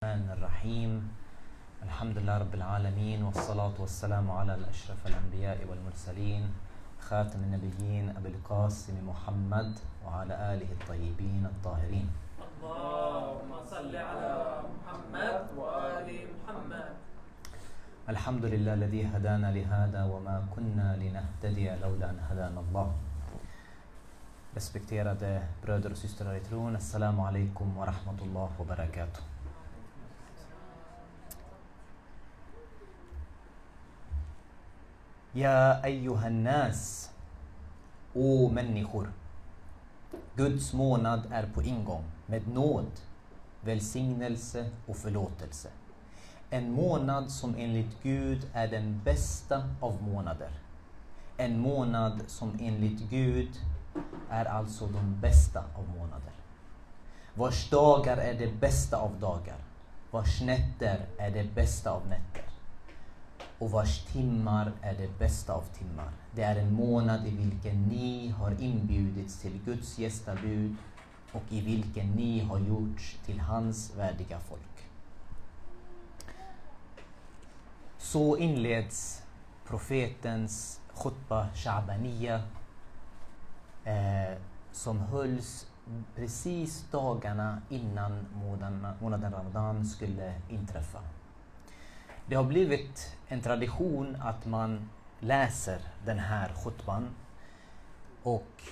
الرحمن الرحيم. الحمد لله رب العالمين والصلاة والسلام على الأشرف الأنبياء والمرسلين خاتم النبيين أبي القاسم محمد وعلى آله الطيبين الطاهرين. اللهم صل على محمد وآل محمد. الحمد لله الذي هدانا لهذا وما كنا لنهتدي لولا أن هدانا الله. Respekterade bröder och systrar i tron, Assalamu alaikum wa rahmatullah wa barakatuh. Ja ayyuhan nas, O människor. Guds månad är på ingång med nåd, välsignelse och förlåtelse. En månad som enligt Gud är den bästa av månader. En månad som enligt Gud är alltså de bästa av månader. Vars dagar är det bästa av dagar. Vars nätter är det bästa av nätter. Och vars timmar är det bästa av timmar. Det är en månad i vilken ni har inbjudits till Guds gästabud och i vilken ni har gjorts till hans värdiga folk. Så inleds profetens khutba Shabaniya eh, som hölls precis dagarna innan månaden, månaden Ramadan skulle inträffa. Det har blivit en tradition att man läser den här khutban och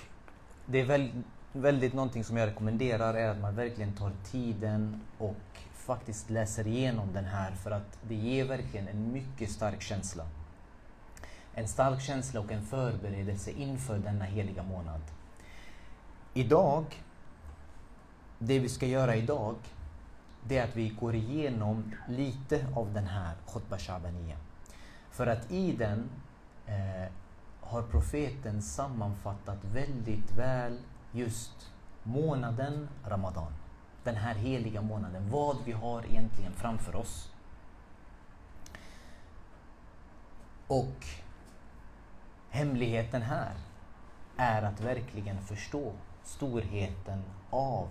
det är väl, väldigt någonting som jag rekommenderar är att man verkligen tar tiden och faktiskt läser igenom den här för att det ger verkligen en mycket stark känsla. En stark känsla och en förberedelse inför denna heliga månad. Idag, det vi ska göra idag, det är att vi går igenom lite av den här Khutba Shabaniya. För att i den eh, har profeten sammanfattat väldigt väl just månaden Ramadan. Den här heliga månaden, vad vi har egentligen framför oss. Och hemligheten här är att verkligen förstå storheten av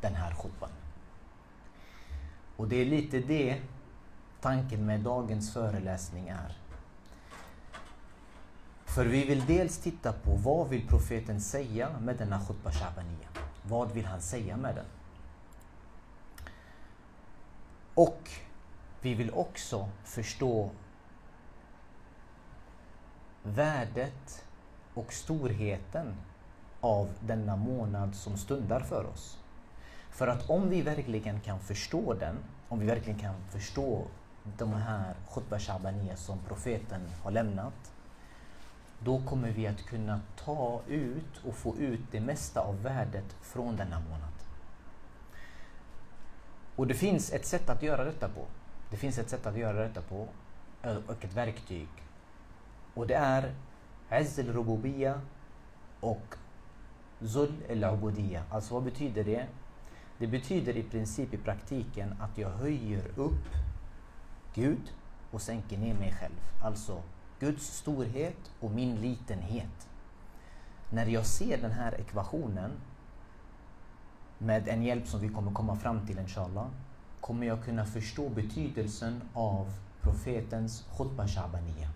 den här khutban. Och det är lite det tanken med dagens föreläsning är. För vi vill dels titta på vad vill profeten säga med denna khutba shabaniya? Vad vill han säga med den? Och vi vill också förstå värdet och storheten av denna månad som stundar för oss. För att om vi verkligen kan förstå den, om vi verkligen kan förstå de här khutba Shabaniyah som profeten har lämnat, då kommer vi att kunna ta ut och få ut det mesta av värdet från denna månad. Och det finns ett sätt att göra detta på. Det finns ett sätt att göra detta på och ett verktyg. Och det är Azz al-Rububiyya och Zul El Ubudiyya. Alltså vad betyder det? Det betyder i princip i praktiken att jag höjer upp Gud och sänker ner mig själv. Alltså Guds storhet och min litenhet. När jag ser den här ekvationen med en hjälp som vi kommer komma fram till inshallah kommer jag kunna förstå betydelsen av profetens khutba shabaniya.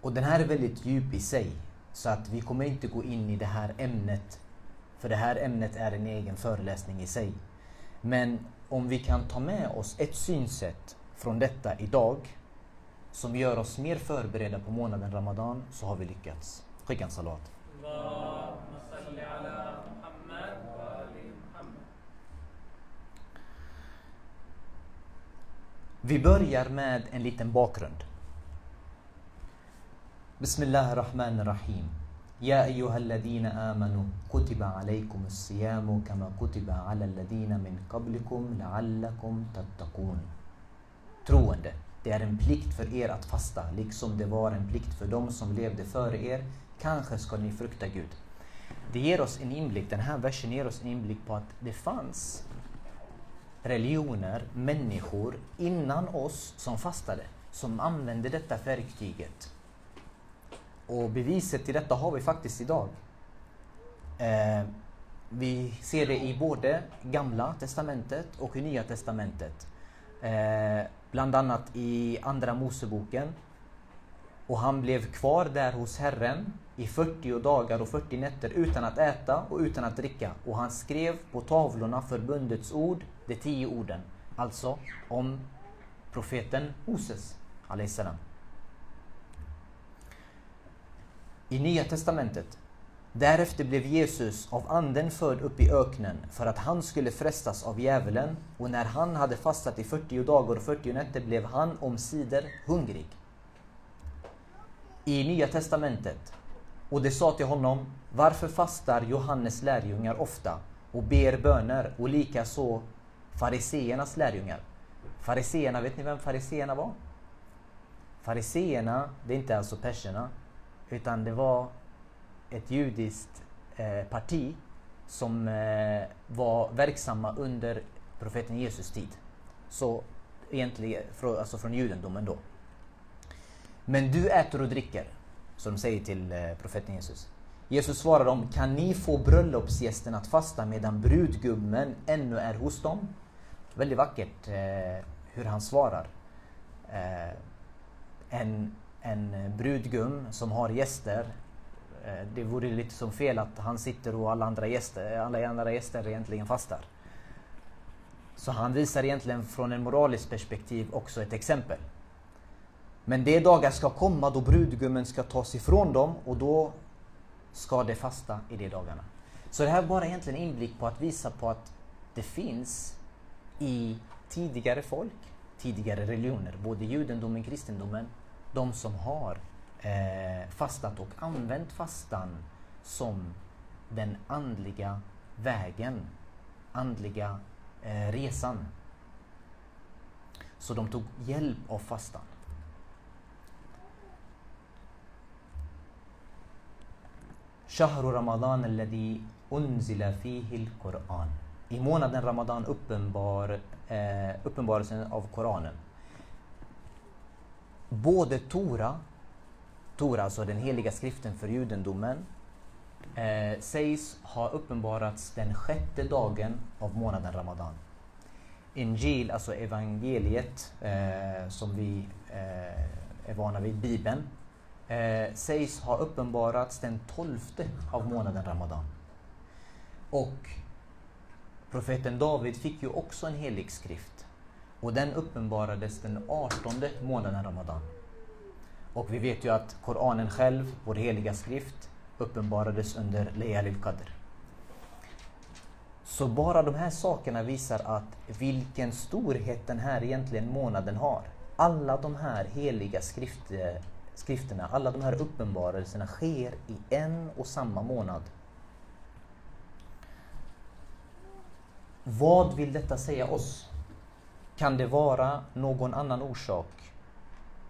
Och den här är väldigt djup i sig. Så att vi kommer inte gå in i det här ämnet. För det här ämnet är en egen föreläsning i sig. Men om vi kan ta med oss ett synsätt från detta idag som gör oss mer förberedda på månaden Ramadan så har vi lyckats. Skicka en salat. Vi börjar med en liten bakgrund. بسم الله الرحمن الرحيم يا أيها الذين آمنوا كتب عليكم الصيام كما كتب على الذين من قبلكم لعلكم تتقون Troende, det är en plikt för er att fasta, liksom det var en plikt för dem som levde före er. Kanske ska ni frukta Gud. Det ger oss en inblick, den här versen ger oss en inblick på att det fanns religioner, människor innan oss som fastade, som använde detta verktyget. och beviset till detta har vi faktiskt idag. Eh, vi ser det i både Gamla Testamentet och i Nya Testamentet. Eh, bland annat i Andra Moseboken. Och han blev kvar där hos Herren i 40 dagar och 40 nätter utan att äta och utan att dricka. Och han skrev på tavlorna förbundets ord, de tio orden. Alltså om profeten Moses. Alaihissalam. I Nya Testamentet Därefter blev Jesus av anden förd upp i öknen för att han skulle frestas av djävulen och när han hade fastat i 40 dagar och 40 nätter blev han omsider hungrig. I Nya Testamentet och det sa till honom Varför fastar Johannes lärjungar ofta och ber böner och likaså fariseernas lärjungar? Fariseerna, vet ni vem fariseerna var? Fariseerna, det är inte alltså perserna, utan det var ett judiskt eh, parti som eh, var verksamma under profeten Jesus tid. Så egentligen från, alltså från judendomen då. Men du äter och dricker, som de säger till eh, profeten Jesus. Jesus svarar dem, kan ni få bröllopsgästen att fasta medan brudgummen ännu är hos dem? Väldigt vackert eh, hur han svarar. Eh, en, en eh, brudgum som har gäster eh, det vore lite som fel att han sitter och alla andra gäster, eh, alla andra gäster egentligen fastar. Så han visar egentligen från en moralisk perspektiv också ett exempel. Men de dagar ska komma då brudgummen ska tas ifrån dem och då ska de fasta i de dagarna. Så det här är bara egentligen inblick på att visa på att det finns i tidigare folk, tidigare religioner, både judendomen och kristendomen, de som har eh, fastat och använt fastan som den andliga vägen, andliga eh, resan. Så de tog hjälp av fastan. شهر رمضان الذي أنزل فيه القرآن I månaden Ramadan uppenbar, eh, uppenbarelsen av Koranen. Både Tora Tora, alltså den heliga skriften för judendomen, eh, sägs ha uppenbarats den sjätte dagen av månaden Ramadan. Injil, alltså evangeliet eh, som vi eh, är vana vid, Bibeln, eh, sägs ha uppenbarats den tolfte av månaden Ramadan. Och profeten David fick ju också en helig skrift och den uppenbarades den artonde månaden Ramadan. Och vi vet ju att Koranen själv, vår heliga skrift, uppenbarades under Layalil Qadr. Så bara de här sakerna visar att vilken storhet den här egentligen månaden har. Alla de här heliga skrift, skrifterna, alla de här uppenbarelserna sker i en och samma månad. Vad vill detta säga oss? Kan det vara någon annan orsak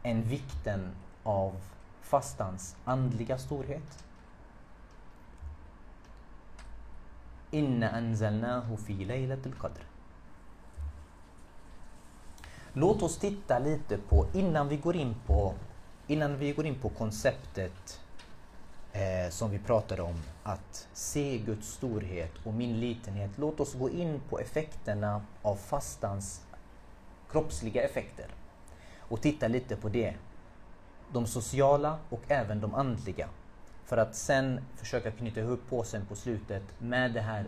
än vikten av fastans andliga storhet. Inna anzalnahu fi laylatil qadr. Låt oss titta lite på, innan vi går in på, innan vi går in på konceptet eh, som vi pratade om, att se Guds storhet och min litenhet. Låt oss gå in på effekterna av fastans kroppsliga effekter och titta lite på det de sociala och även de andliga. För att sen försöka knyta ihop påsen på slutet med det här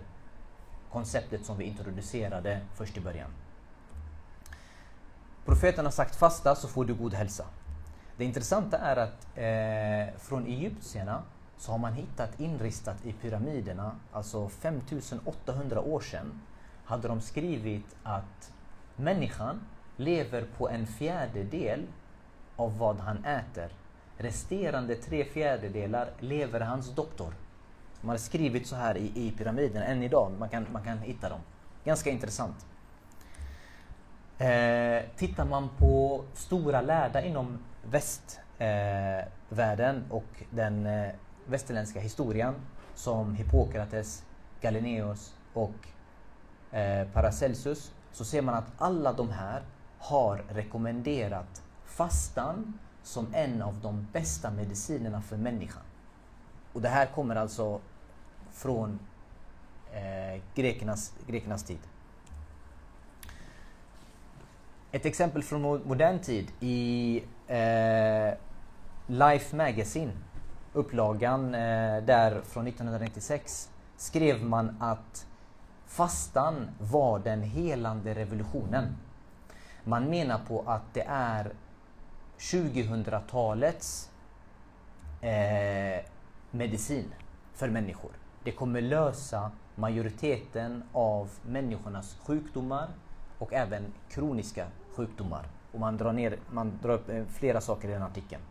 konceptet som vi introducerade först i början. Profeten har sagt fasta så får du god hälsa. Det intressanta är att eh, från egyptierna så har man hittat inristat i pyramiderna, alltså 5800 år sedan, hade de skrivit att människan lever på en fjärdedel av vad han äter. Resterande tre fjärdedelar lever hans doktor. De har skrivit så här i, i pyramiden än idag. Man kan, man kan hitta dem. Ganska intressant. Eh, tittar man på stora lärda inom västvärlden eh, och den eh, västerländska historien som Hippokrates, Galileus och eh, Paracelsus så ser man att alla de här har rekommenderat fastan som en av de bästa medicinerna för människan. Och det här kommer alltså från eh, grekernas, grekernas tid. Ett exempel från modern tid i eh, Life Magazine, upplagan eh, där från 1996, skrev man att fastan var den helande revolutionen. Man menar på att det är 2000-talets eh, medicin för människor. Det kommer lösa majoriteten av människornas sjukdomar och även kroniska sjukdomar. Och man drar, ner, man drar upp eh, flera saker i den artikeln.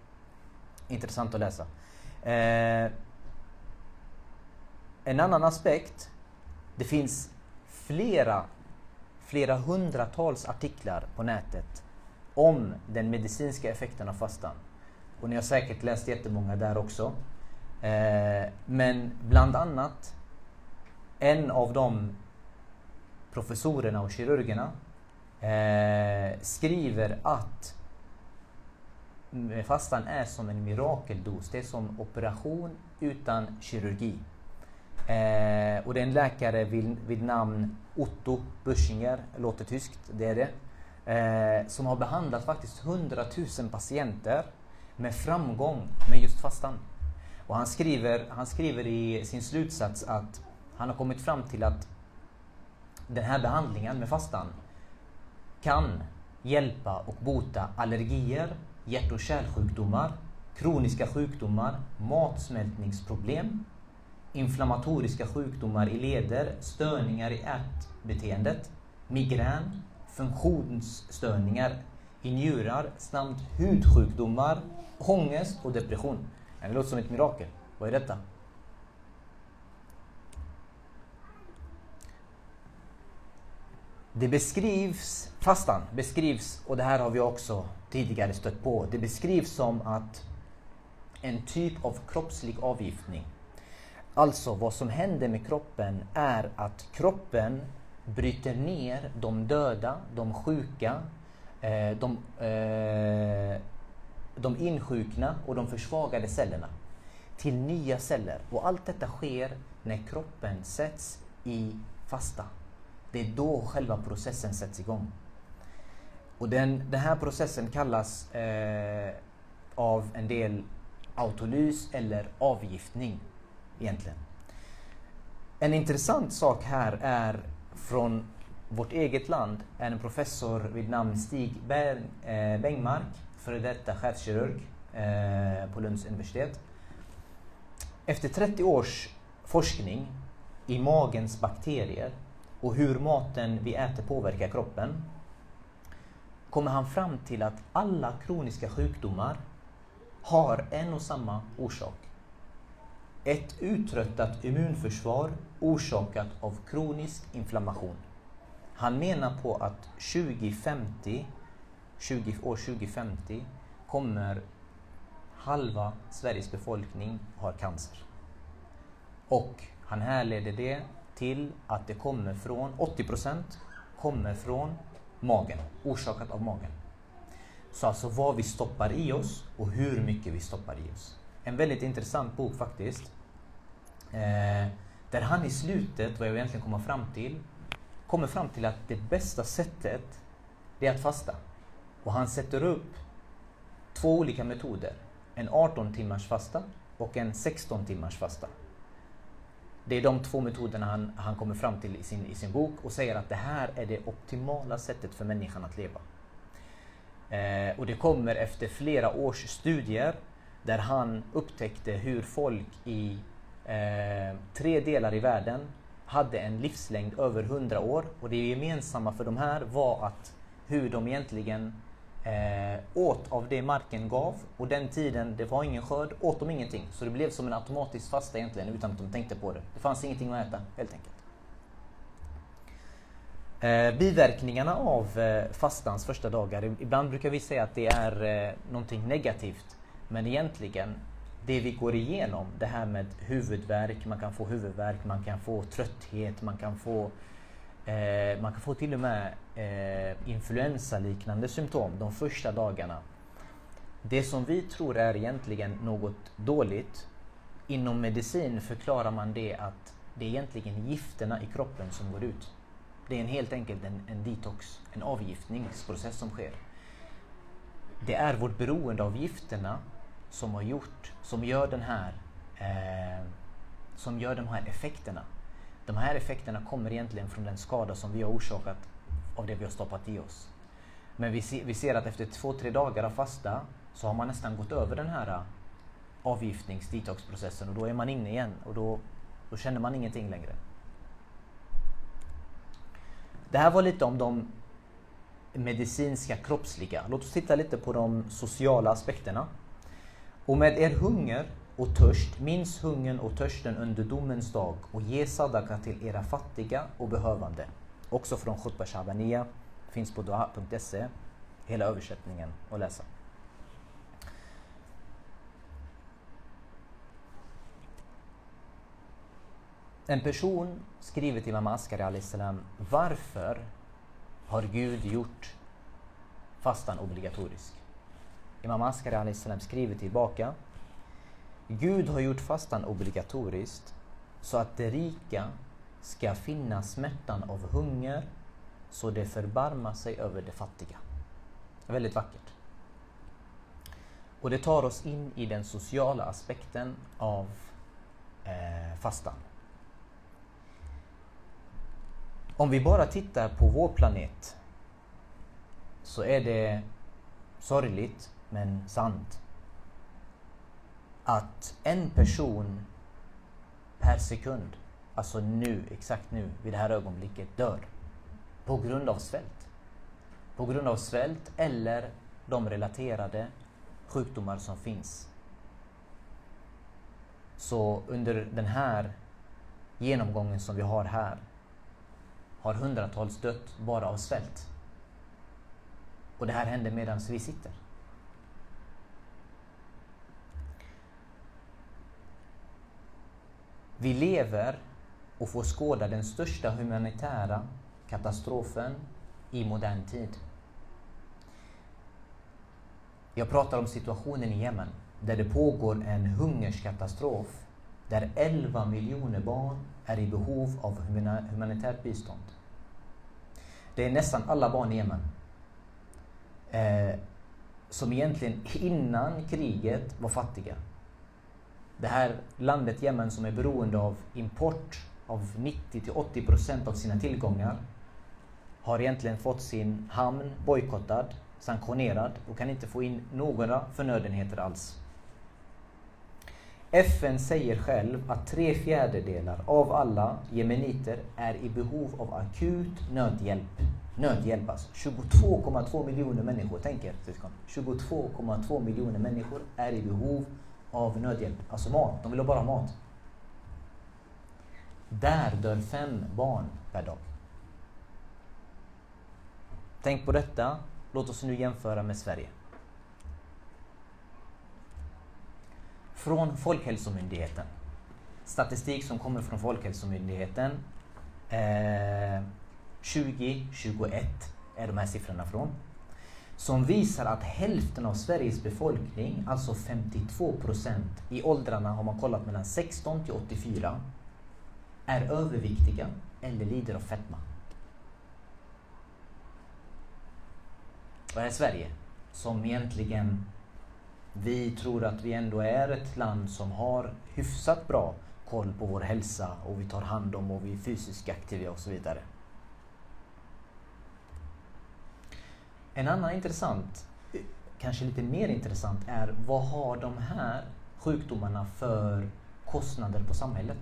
Intressant att läsa. Eh, en annan aspekt. Det finns flera, flera hundratals artiklar på nätet om den medicinska effekten av fastan. Och ni har säkert läst jättemånga där också. Eh, men bland annat en av de professorerna och kirurgerna eh, skriver att fastan är som en mirakeldos. Det är som operation utan kirurgi. Eh, och det är en läkare vid, vid namn Otto Buschinger, låter tyskt, det är det. Eh, som har behandlat faktiskt 100 000 patienter med framgång med just fastan. Och han skriver, han skriver i sin slutsats att han har kommit fram till att den här behandlingen med fastan kan hjälpa och bota allergier, hjärt och kärlsjukdomar, kroniska sjukdomar, matsmältningsproblem, inflammatoriska sjukdomar i leder, störningar i ärtbeteendet, migrän, funktionsstörningar i njurar samt hudsjukdomar, ångest och depression. Det låter som ett mirakel. Vad är detta? Det beskrivs, fastan beskrivs, och det här har vi också tidigare stött på, det beskrivs som att en typ av kroppslig avgiftning. Alltså vad som händer med kroppen är att kroppen bryter ner de döda, de sjuka, eh, de, eh, de insjukna och de försvagade cellerna till nya celler. Och allt detta sker när kroppen sätts i fasta. Det är då själva processen sätts igång. Och den, den här processen kallas eh, av en del autolys eller avgiftning egentligen. En intressant sak här är från vårt eget land en professor vid namn Stig eh, Bengmark, före detta chefskirurg eh, på Lunds universitet. Efter 30 års forskning i magens bakterier och hur maten vi äter påverkar kroppen kommer han fram till att alla kroniska sjukdomar har en och samma orsak. Ett uttröttat immunförsvar orsakat av kronisk inflammation. Han menar på att 2050, 20, år 2050 kommer halva Sveriges befolkning ha cancer. Och han härleder det till att det kommer från, 80% kommer från magen, orsakat av magen. Så alltså vad vi stoppar i oss och hur mycket vi stoppar i oss. En väldigt intressant bok faktiskt. Eh, där han i slutet, vad jag egentligen kommer fram till, kommer fram till att det bästa sättet, det är att fasta. Och han sätter upp två olika metoder. En 18 timmars fasta och en 16 timmars fasta. Det är de två metoderna han, han kommer fram till i sin, i sin bok och säger att det här är det optimala sättet för människan att leva. Eh, och det kommer efter flera års studier där han upptäckte hur folk i eh, tre delar i världen hade en livslängd över 100 år och det gemensamma för de här var att hur de egentligen eh, åt av det marken gav och den tiden det var ingen skörd åt de ingenting. Så det blev som en automatisk fasta egentligen utan att de tänkte på det. Det fanns ingenting att äta helt enkelt. Eh, biverkningarna av eh, fastans första dagar, ibland brukar vi säga att det är eh, någonting negativt. Men egentligen, det vi går igenom, det här med huvudvärk, man kan få huvudvärk, man kan få trötthet, man kan få Eh, man kan få till och med eh, influensaliknande symptom de första dagarna. Det som vi tror är egentligen något dåligt, inom medicin förklarar man det att det är egentligen gifterna i kroppen som går ut. Det är en, helt enkelt en, en detox, en avgiftningsprocess som sker. Det är vårt beroende av gifterna som har gjort, som gör den här, eh, som gör de här effekterna. De här effekterna kommer egentligen från den skada som vi har orsakat av det vi har stoppat i oss. Men vi, se, vi ser att efter två, tre dagar av fasta så har man nästan gått över den här eh, avgiftnings detoxprocessen och då är man inne igen och då, då känner man ingenting längre. Det här var lite om de medicinska, kroppsliga. Låt oss titta lite på de sociala aspekterna. Och med er hunger och törst, minns hungern och törsten under domens dag och ge sadaka till era fattiga och behövande. Också från Khutbah Shabaniya, finns på doha.se. hela översättningen att läsa. En person skriver till Imam Askari salam varför har Gud gjort fastan obligatorisk? Imam Askari salam skriver tillbaka Gud har gjort fastan obligatoriskt så att det rika ska finna smärtan av hunger så det förbarmar sig över det fattiga. Väldigt vackert. Och det tar oss in i den sociala aspekten av eh, fastan. Om vi bara tittar på vår planet så är det sorgligt men sant att en person per sekund, alltså nu, exakt nu, vid det här ögonblicket, dör på grund av svält. På grund av svält eller de relaterade sjukdomar som finns. Så under den här genomgången som vi har här har hundratals dött bara av svält. Och det här händer medan vi sitter. Vi lever och får skåda den största humanitära katastrofen i modern tid. Jag pratar om situationen i Jemen, där det pågår en hungerskatastrof där 11 miljoner barn är i behov av humanitärt bistånd. Det är nästan alla barn i Jemen eh, som egentligen innan kriget var fattiga. Det här landet Jemen som är beroende av import av 90 80 procent av sina tillgångar har egentligen fått sin hamn bojkottad, sanktionerad och kan inte få in några förnödenheter alls. FN säger själv att tre fjärdedelar av alla jemeniter är i behov av akut nödhjälp. Nödhjälp alltså. 22,2 miljoner människor, tänk er 22,2 miljoner människor är i behov av nödhjälp. Alltså mat, de vill bara ha mat. Där dör fem barn per dag. Tänk på detta. Låt oss nu jämföra med Sverige. Från Folkhälsomyndigheten. Statistik som kommer från Folkhälsomyndigheten. Eh, 2021 är de här siffrorna från. Som visar att hälften av Sveriges befolkning, alltså 52 procent, i åldrarna har man kollat mellan 16 till 84, är överviktiga eller lider av fetma. Vad är Sverige? Som egentligen vi tror att vi ändå är ett land som har hyfsat bra koll på vår hälsa och vi tar hand om och vi är fysiskt aktiva och så vidare. En annan intressant, kanske lite mer intressant, är vad har de här sjukdomarna för kostnader på samhället?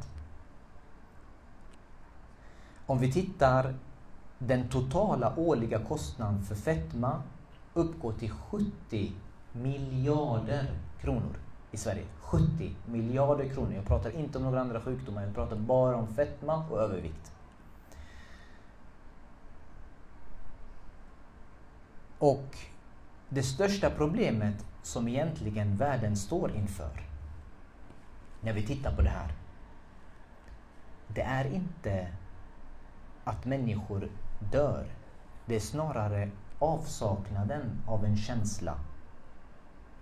Om vi tittar den totala årliga kostnaden för fetma uppgår till 70 miljarder kronor i Sverige. 70 miljarder kronor. Jag pratar inte om några andra sjukdomar, jag pratar bara om fetma och övervikt. Och det största problemet som egentligen världen står inför när vi tittar på det här. Det är inte att människor dör. Det är snarare avsaknaden av en känsla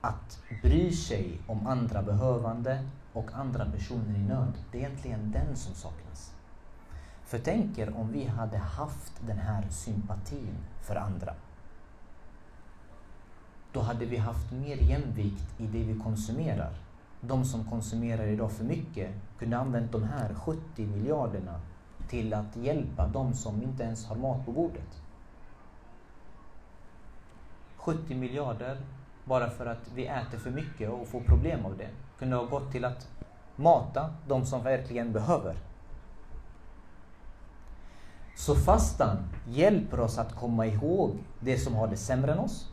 att bry sig om andra behövande och andra personer i nöd. Det är egentligen den som saknas. För tänk er om vi hade haft den här sympatin för andra. Då hade vi haft mer jämvikt i det vi konsumerar. De som konsumerar idag för mycket kunde använt de här 70 miljarderna till att hjälpa de som inte ens har mat på bordet. 70 miljarder bara för att vi äter för mycket och får problem av det. Kunde ha gått till att mata de som verkligen behöver. Så fastan hjälper oss att komma ihåg det som har det sämre än oss.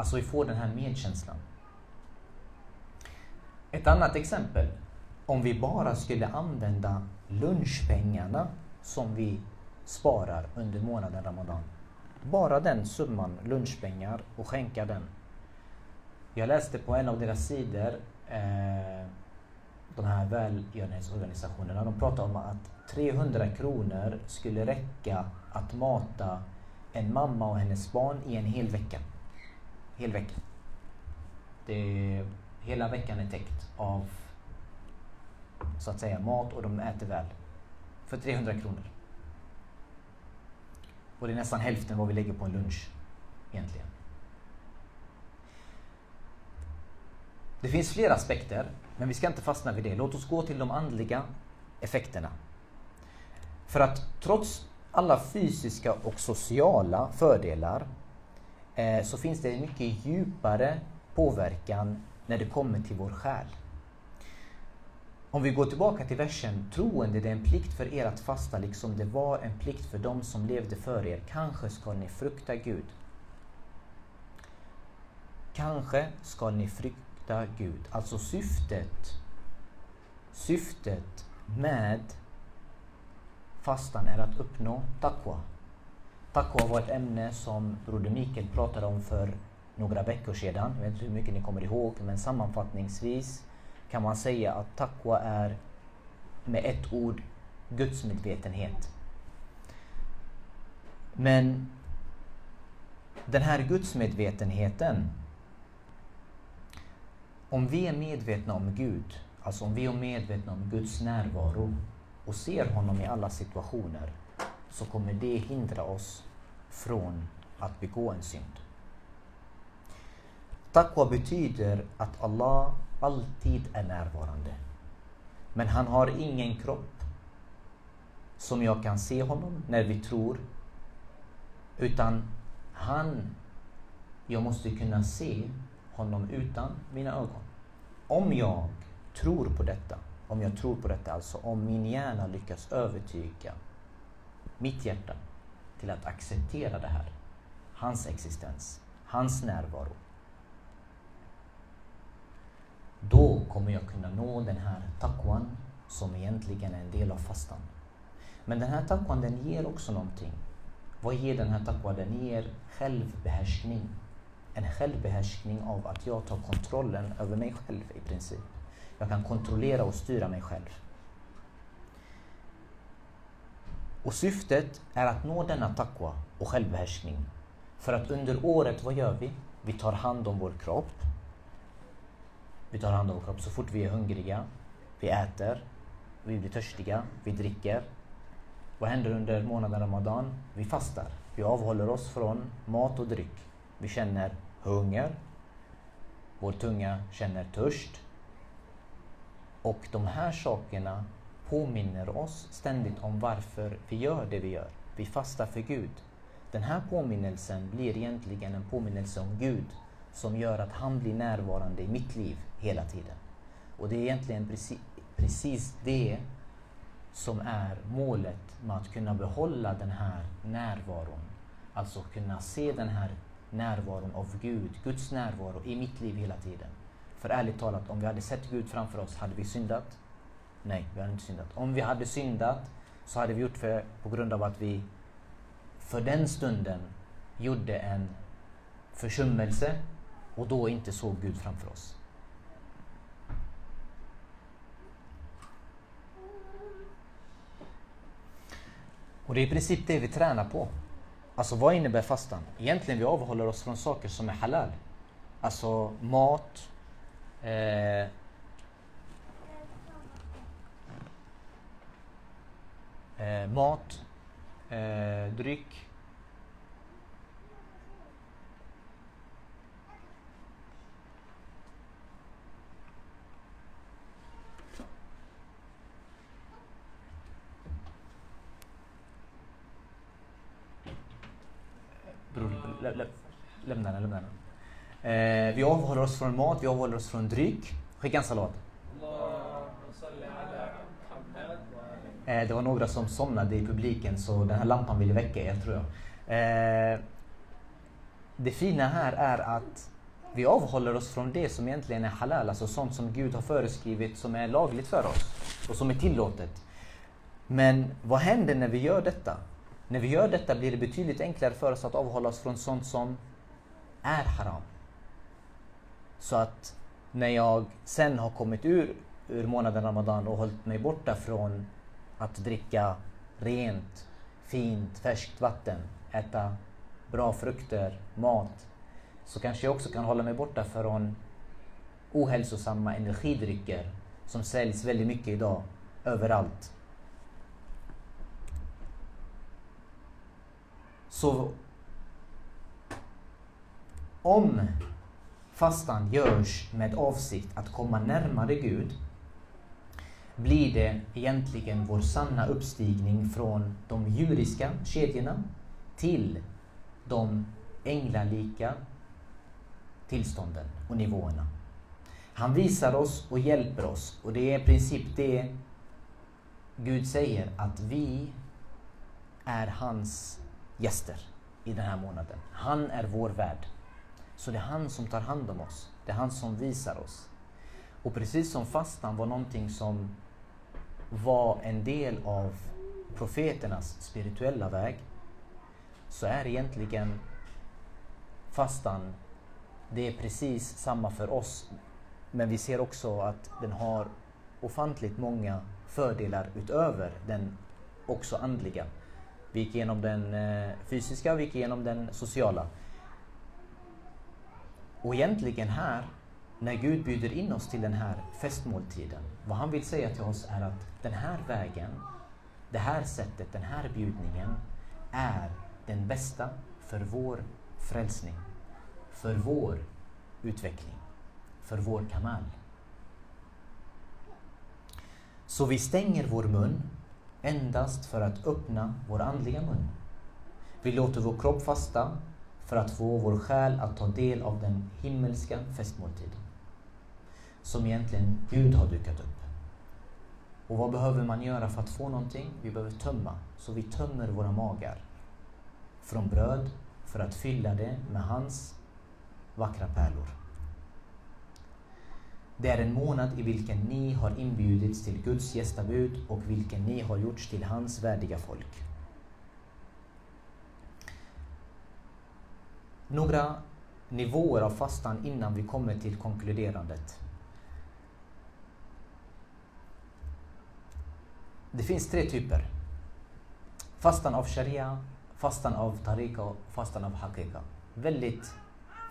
Alltså vi får den här medkänslan. Ett annat exempel. Om vi bara skulle använda lunchpengarna som vi sparar under månaden Ramadan. Bara den summan lunchpengar och skänka den. Jag läste på en av deras sidor eh, de här välgörenhetsorganisationerna. De pratar om att 300 kronor skulle räcka att mata en mamma och hennes barn i en hel vecka. Hel vecka. Det, hela veckan är täckt av så att säga mat och de äter väl. För 300 kronor. Och det är nästan hälften vad vi lägger på en lunch egentligen. Det finns flera aspekter, men vi ska inte fastna vid det. Låt oss gå till de andliga effekterna. För att trots alla fysiska och sociala fördelar Eh, så finns det en mycket djupare påverkan när det kommer till vår själ. Om vi går tillbaka till versen, troende det är en plikt för er att fasta liksom det var en plikt för dem som levde före er. Kanske ska ni frukta Gud. Kanske ska ni frukta Gud. Alltså syftet, syftet med fastan är att uppnå taqwa. Taco var ett ämne som Broder Mikael pratade om för några veckor sedan. Jag vet inte hur mycket ni kommer ihåg, men sammanfattningsvis kan man säga att taqwa är med ett ord gudsmedvetenhet. Men den här gudsmedvetenheten, om vi är medvetna om Gud, alltså om vi är medvetna om Guds närvaro och ser honom i alla situationer, så kommer det hindra oss från att begå en synd. Taqwa betyder att Allah alltid är närvarande. Men han har ingen kropp som jag kan se honom när vi tror. Utan han, jag måste kunna se honom utan mina ögon. Om jag tror på detta, om jag tror på detta, alltså om min hjärna lyckas övertyga mitt hjärta till att acceptera det här, hans existens, hans närvaro, då kommer jag kunna nå den här takwan som egentligen är en del av fastan. Men den här takwan den ger också någonting. Vad ger den här takwan? Den ger självbehärskning. En självbehärskning av att jag tar kontrollen över mig själv i princip. Jag kan kontrollera och styra mig själv. Och syftet är att nå denna taqwa och självbehärskning. För att under året, vad gör vi? Vi tar hand om vår kropp, vi tar hand om vår kropp så fort vi är hungriga. Vi äter, vi blir törstiga, vi dricker. Vad händer under månaden Ramadan? Vi fastar. Vi avhåller oss från mat och dryck. Vi känner hunger. Vår tunga känner törst. Och de här sakerna påminner oss ständigt om varför vi gör det vi gör. Vi fastar för Gud. Den här påminnelsen blir egentligen en påminnelse om Gud som gör att han blir närvarande i mitt liv hela tiden. Och det är egentligen precis, precis det som är målet med att kunna behålla den här närvaron. Alltså kunna se den här närvaron av Gud, Guds närvaro i mitt liv hela tiden. För ärligt talat, om vi hade sett Gud framför oss, hade vi syndat? Nej, vi har inte syndat. Om vi hade syndat så hade vi gjort det på grund av att vi för den stunden gjorde en försummelse och då inte såg Gud framför oss. Och det är i princip det vi tränar på. Alltså vad innebär fastan? Egentligen vi avhåller oss från saker som är halal. Alltså mat, eh, eh, mat, eh, dryck. Bror, lä, lä, lämna den, lämna den. Eh, vi avhåller oss från mat, vi avhåller oss från dryck. Skicka en salat. Eh, det var några som somnade i publiken så den här lampan ville väcka er tror jag. Eh, det fina här är att vi avhåller oss från det som egentligen är halal, alltså sånt som Gud har föreskrivit som är lagligt för oss och som är tillåtet. Men vad händer när vi gör detta? När vi gör detta blir det betydligt enklare för oss att avhålla oss från sånt som är haram. Så att när jag sen har kommit ur, ur månaden Ramadan och hållit mig borta från att dricka rent, fint, färskt vatten, äta bra frukter, mat, så kanske jag också kan hålla mig borta från ohälsosamma energidrycker som säljs väldigt mycket idag överallt. Så om fastan görs med avsikt att komma närmare Gud blir det egentligen vår sanna uppstigning från de djuriska kedjorna till de änglalika tillstånden och nivåerna. Han visar oss och hjälper oss och det är i princip det Gud säger att vi är hans gäster i den här månaden. Han är vår värd. Så det är han som tar hand om oss. Det är han som visar oss. Och precis som fastan var någonting som var en del av profeternas spirituella väg så är egentligen fastan, det är precis samma för oss. Men vi ser också att den har ofantligt många fördelar utöver den också andliga. Vi gick igenom den eh, fysiska, vi gick igenom den sociala. Och egentligen här, när Gud bjuder in oss till den här festmåltiden, vad han vill säga till oss är att den här vägen, det här sättet, den här bjudningen är den bästa för vår frälsning, för vår utveckling, för vår kamal. Så vi stänger vår mun endast för att öppna vår andliga mun. Vi låter vår kropp fasta för att få vår själ att ta del av den himmelska festmåltiden. Som egentligen Gud har dukat upp. Och vad behöver man göra för att få någonting? Vi behöver tömma. Så vi tömmer våra magar från bröd för att fylla det med hans vackra pärlor. Det är en månad i vilken ni har inbjudits till Guds gästabud och vilken ni har gjorts till hans värdiga folk. Några nivåer av fastan innan vi kommer till konkluderandet. Det finns tre typer. Fastan av sharia, fastan av tariqa och fastan av hakika. Väldigt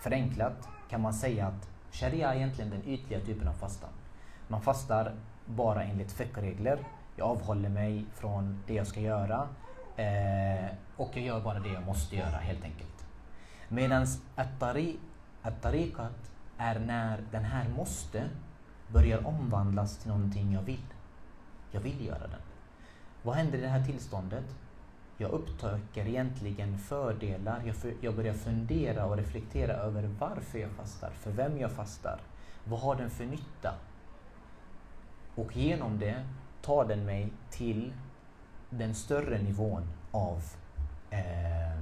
förenklat kan man säga att sharia är egentligen den ytliga typen av fastan. Man fastar bara enligt fiqh-regler. Jag avhåller mig från det jag ska göra eh, och jag gör bara det jag måste göra helt enkelt. Medan at-tariqat är när den här måste börjar omvandlas till någonting jag vill. Jag vill göra den. Vad händer i det här tillståndet? Jag upptäcker egentligen fördelar. Jag, för, jag börjar fundera och reflektera över varför jag fastar, för vem jag fastar. Vad har den för nytta? Och genom det tar den mig till den större nivån av, eh,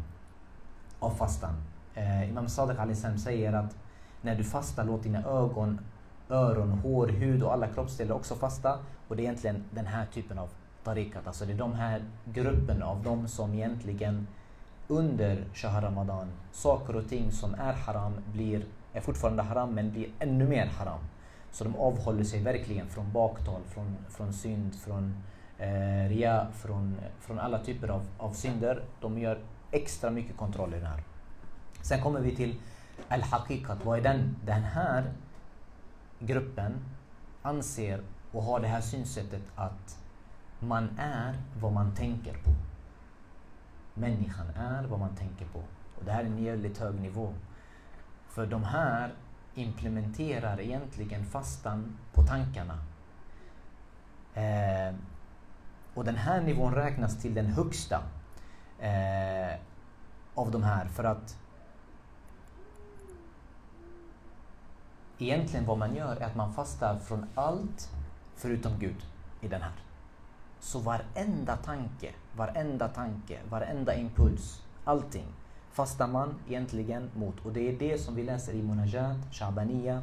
av fastan. Eh, Imam Sadiq Alisem säger att när du fastar, låt dina ögon, öron, hår, hud och alla kroppsdelar också fasta. Och det är egentligen den här typen av tarikat. Alltså det är de här gruppen av de som egentligen under Shahar Ramadan, saker och ting som är haram blir, är fortfarande haram men blir ännu mer haram. Så de avhåller sig verkligen från baktal, från, från synd, från eh, ria, från, från alla typer av, av synder. De gör extra mycket kontroll i det här. Sen kommer vi till Al-Haqiqat. Vad är den? Den här gruppen anser och har det här synsättet att man är vad man tänker på. Människan är vad man tänker på. Och det här är en jävligt hög nivå. För de här implementerar egentligen fastan på tankarna. Eh, och den här nivån räknas till den högsta eh, av de här för att egentligen vad man gör är att man fastar från allt förutom Gud i den här. Så varenda tanke, varenda tanke, varenda impuls, allting fastar man egentligen mot. Och det är det som vi läser i Munajat, Shabaniya.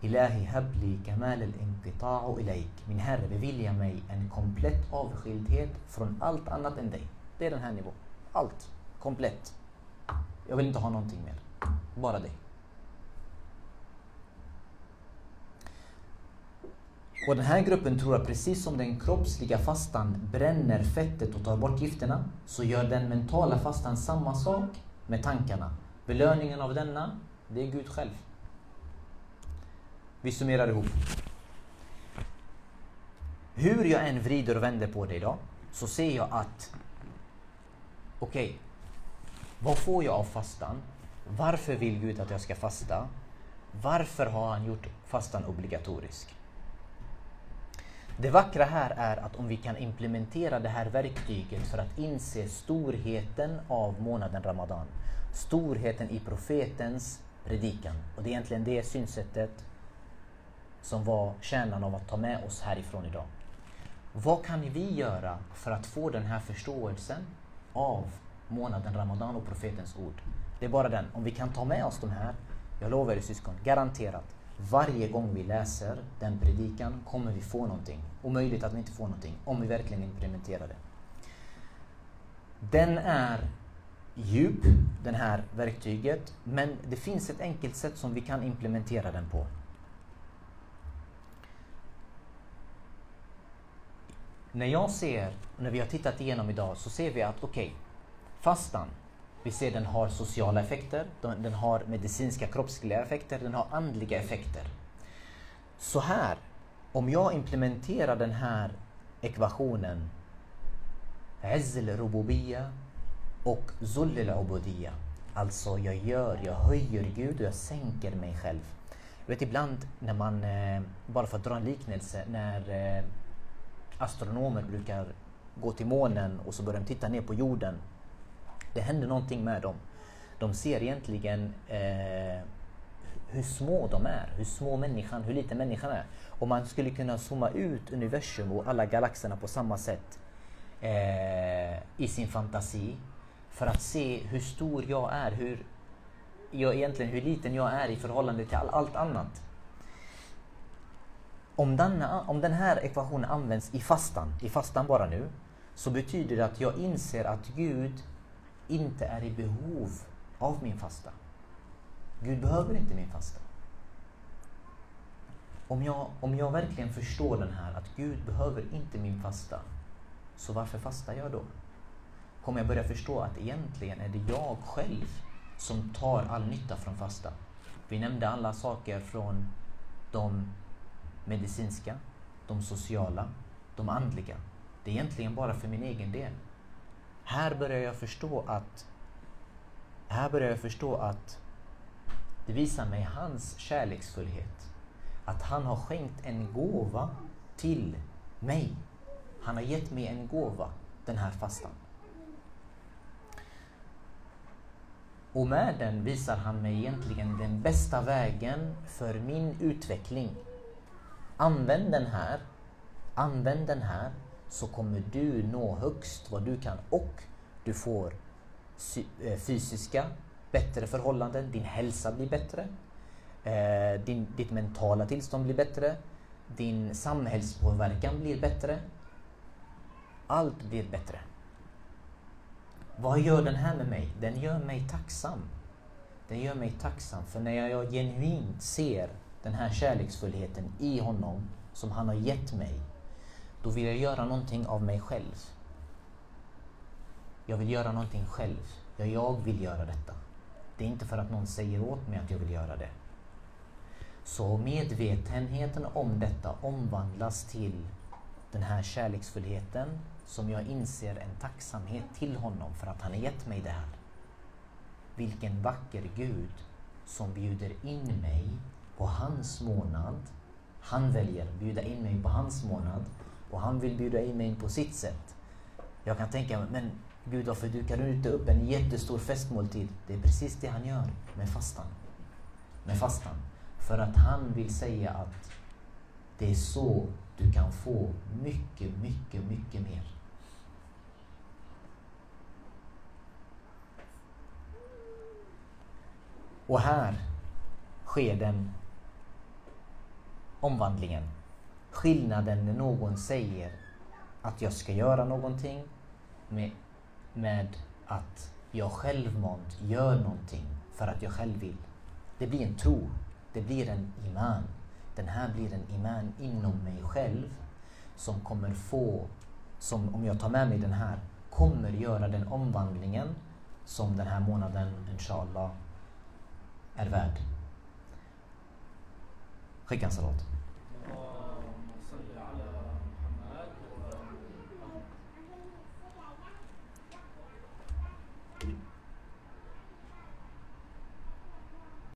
Ilahi habli kamal al-inqita'u ilaik. Min Herre, bevilja mig en komplett avskildhet från allt annat än dig. Det är den här nivån. Allt. Komplett. Jag vill inte ha någonting mer. Bara dig. Och den här gruppen tror att precis som den kroppsliga fastan bränner fettet och tar bort gifterna, så gör den mentala fastan samma sak med tankarna. Belöningen av denna, det är Gud själv. Vi summerar ihop. Hur jag än vrider och vänder på det idag, så ser jag att okej, okay, vad får jag av fastan? Varför vill Gud att jag ska fasta? Varför har han gjort fastan obligatorisk? Det vackra här är att om vi kan implementera det här verktyget för att inse storheten av månaden Ramadan, storheten i profetens predikan. Och det är egentligen det synsättet som var kärnan av att ta med oss härifrån idag. Vad kan vi göra för att få den här förståelsen av månaden Ramadan och profetens ord? Det är bara den. Om vi kan ta med oss de här, jag lovar er syskon, garanterat, varje gång vi läser den predikan kommer vi få någonting. Och möjligt att vi inte får någonting om vi verkligen implementerar det. Den är djup, det här verktyget, men det finns ett enkelt sätt som vi kan implementera den på. När jag ser, när vi har tittat igenom idag, så ser vi att okej, okay, fastan, vi ser den har sociala effekter, den har medicinska kroppsliga effekter, den har andliga effekter. Så här, om jag implementerar den här ekvationen Izzl rububiyya och Zull ubudiyya Alltså jag gör, jag höjer Gud och jag sänker mig själv. Du vet ibland när man, eh, bara för att dra en liknelse, när eh, astronomer brukar gå till månen och så börjar de titta ner på jorden det händer någonting med dem. De ser egentligen eh, hur små de är, hur små människan, hur liten människan är. Och man skulle kunna zooma ut universum och alla galaxerna på samma sätt eh, i sin fantasi för att se hur stor jag är, hur, jag, egentligen hur liten jag är i förhållande till all, allt annat. Om, denna, om den här ekvationen används i fastan, i fastan bara nu, så betyder det att jag inser att Gud inte är i behov av min fasta. Gud behöver inte min fasta. Om jag, om jag verkligen förstår den här, att Gud behöver inte min fasta, så varför fastar jag då? Kommer jag börja förstå att egentligen är det jag själv som tar all nytta från fasta. Vi nämnde alla saker från de medicinska, de sociala, de andliga. Det är egentligen bara för min egen del. Här börjar jag förstå att här börjar jag förstå att det visar mig hans kärleksfullhet. Att han har skänkt en gåva till mig. Han har gett mig en gåva, den här fastan. Och med den visar han mig egentligen den bästa vägen för min utveckling. Använd den här, använd den här så kommer du nå högst vad du kan och du får eh, fysiska bättre förhållanden, din hälsa blir bättre, eh, din, ditt mentala tillstånd blir bättre, din samhällspåverkan blir bättre. Allt blir bättre. Vad gör den här med mig? Den gör mig tacksam. Den gör mig tacksam, för när jag genuint ser den här kärleksfullheten i honom som han har gett mig då vill jag göra någonting av mig själv. Jag vill göra någonting själv. Ja, jag vill göra detta. Det är inte för att någon säger åt mig att jag vill göra det. Så medvetenheten om detta omvandlas till den här kärleksfullheten som jag inser en tacksamhet till honom för att han har gett mig det här. Vilken vacker Gud som bjuder in mig på hans månad. Han väljer att bjuda in mig på hans månad och han vill bjuda in mig på sitt sätt. Jag kan tänka mig, men Gud varför dukar du inte upp en jättestor festmåltid? Det är precis det han gör med fastan. Med fastan. För att han vill säga att det är så du kan få mycket, mycket, mycket mer. Och här sker den omvandlingen. Skillnaden när någon säger att jag ska göra någonting med, med att jag självmant gör någonting för att jag själv vill. Det blir en tro. Det blir en iman. Den här blir en iman inom mig själv som kommer få, som om jag tar med mig den här, kommer göra den omvandlingen som den här månaden, inshallah, är värd. Skicka en salat.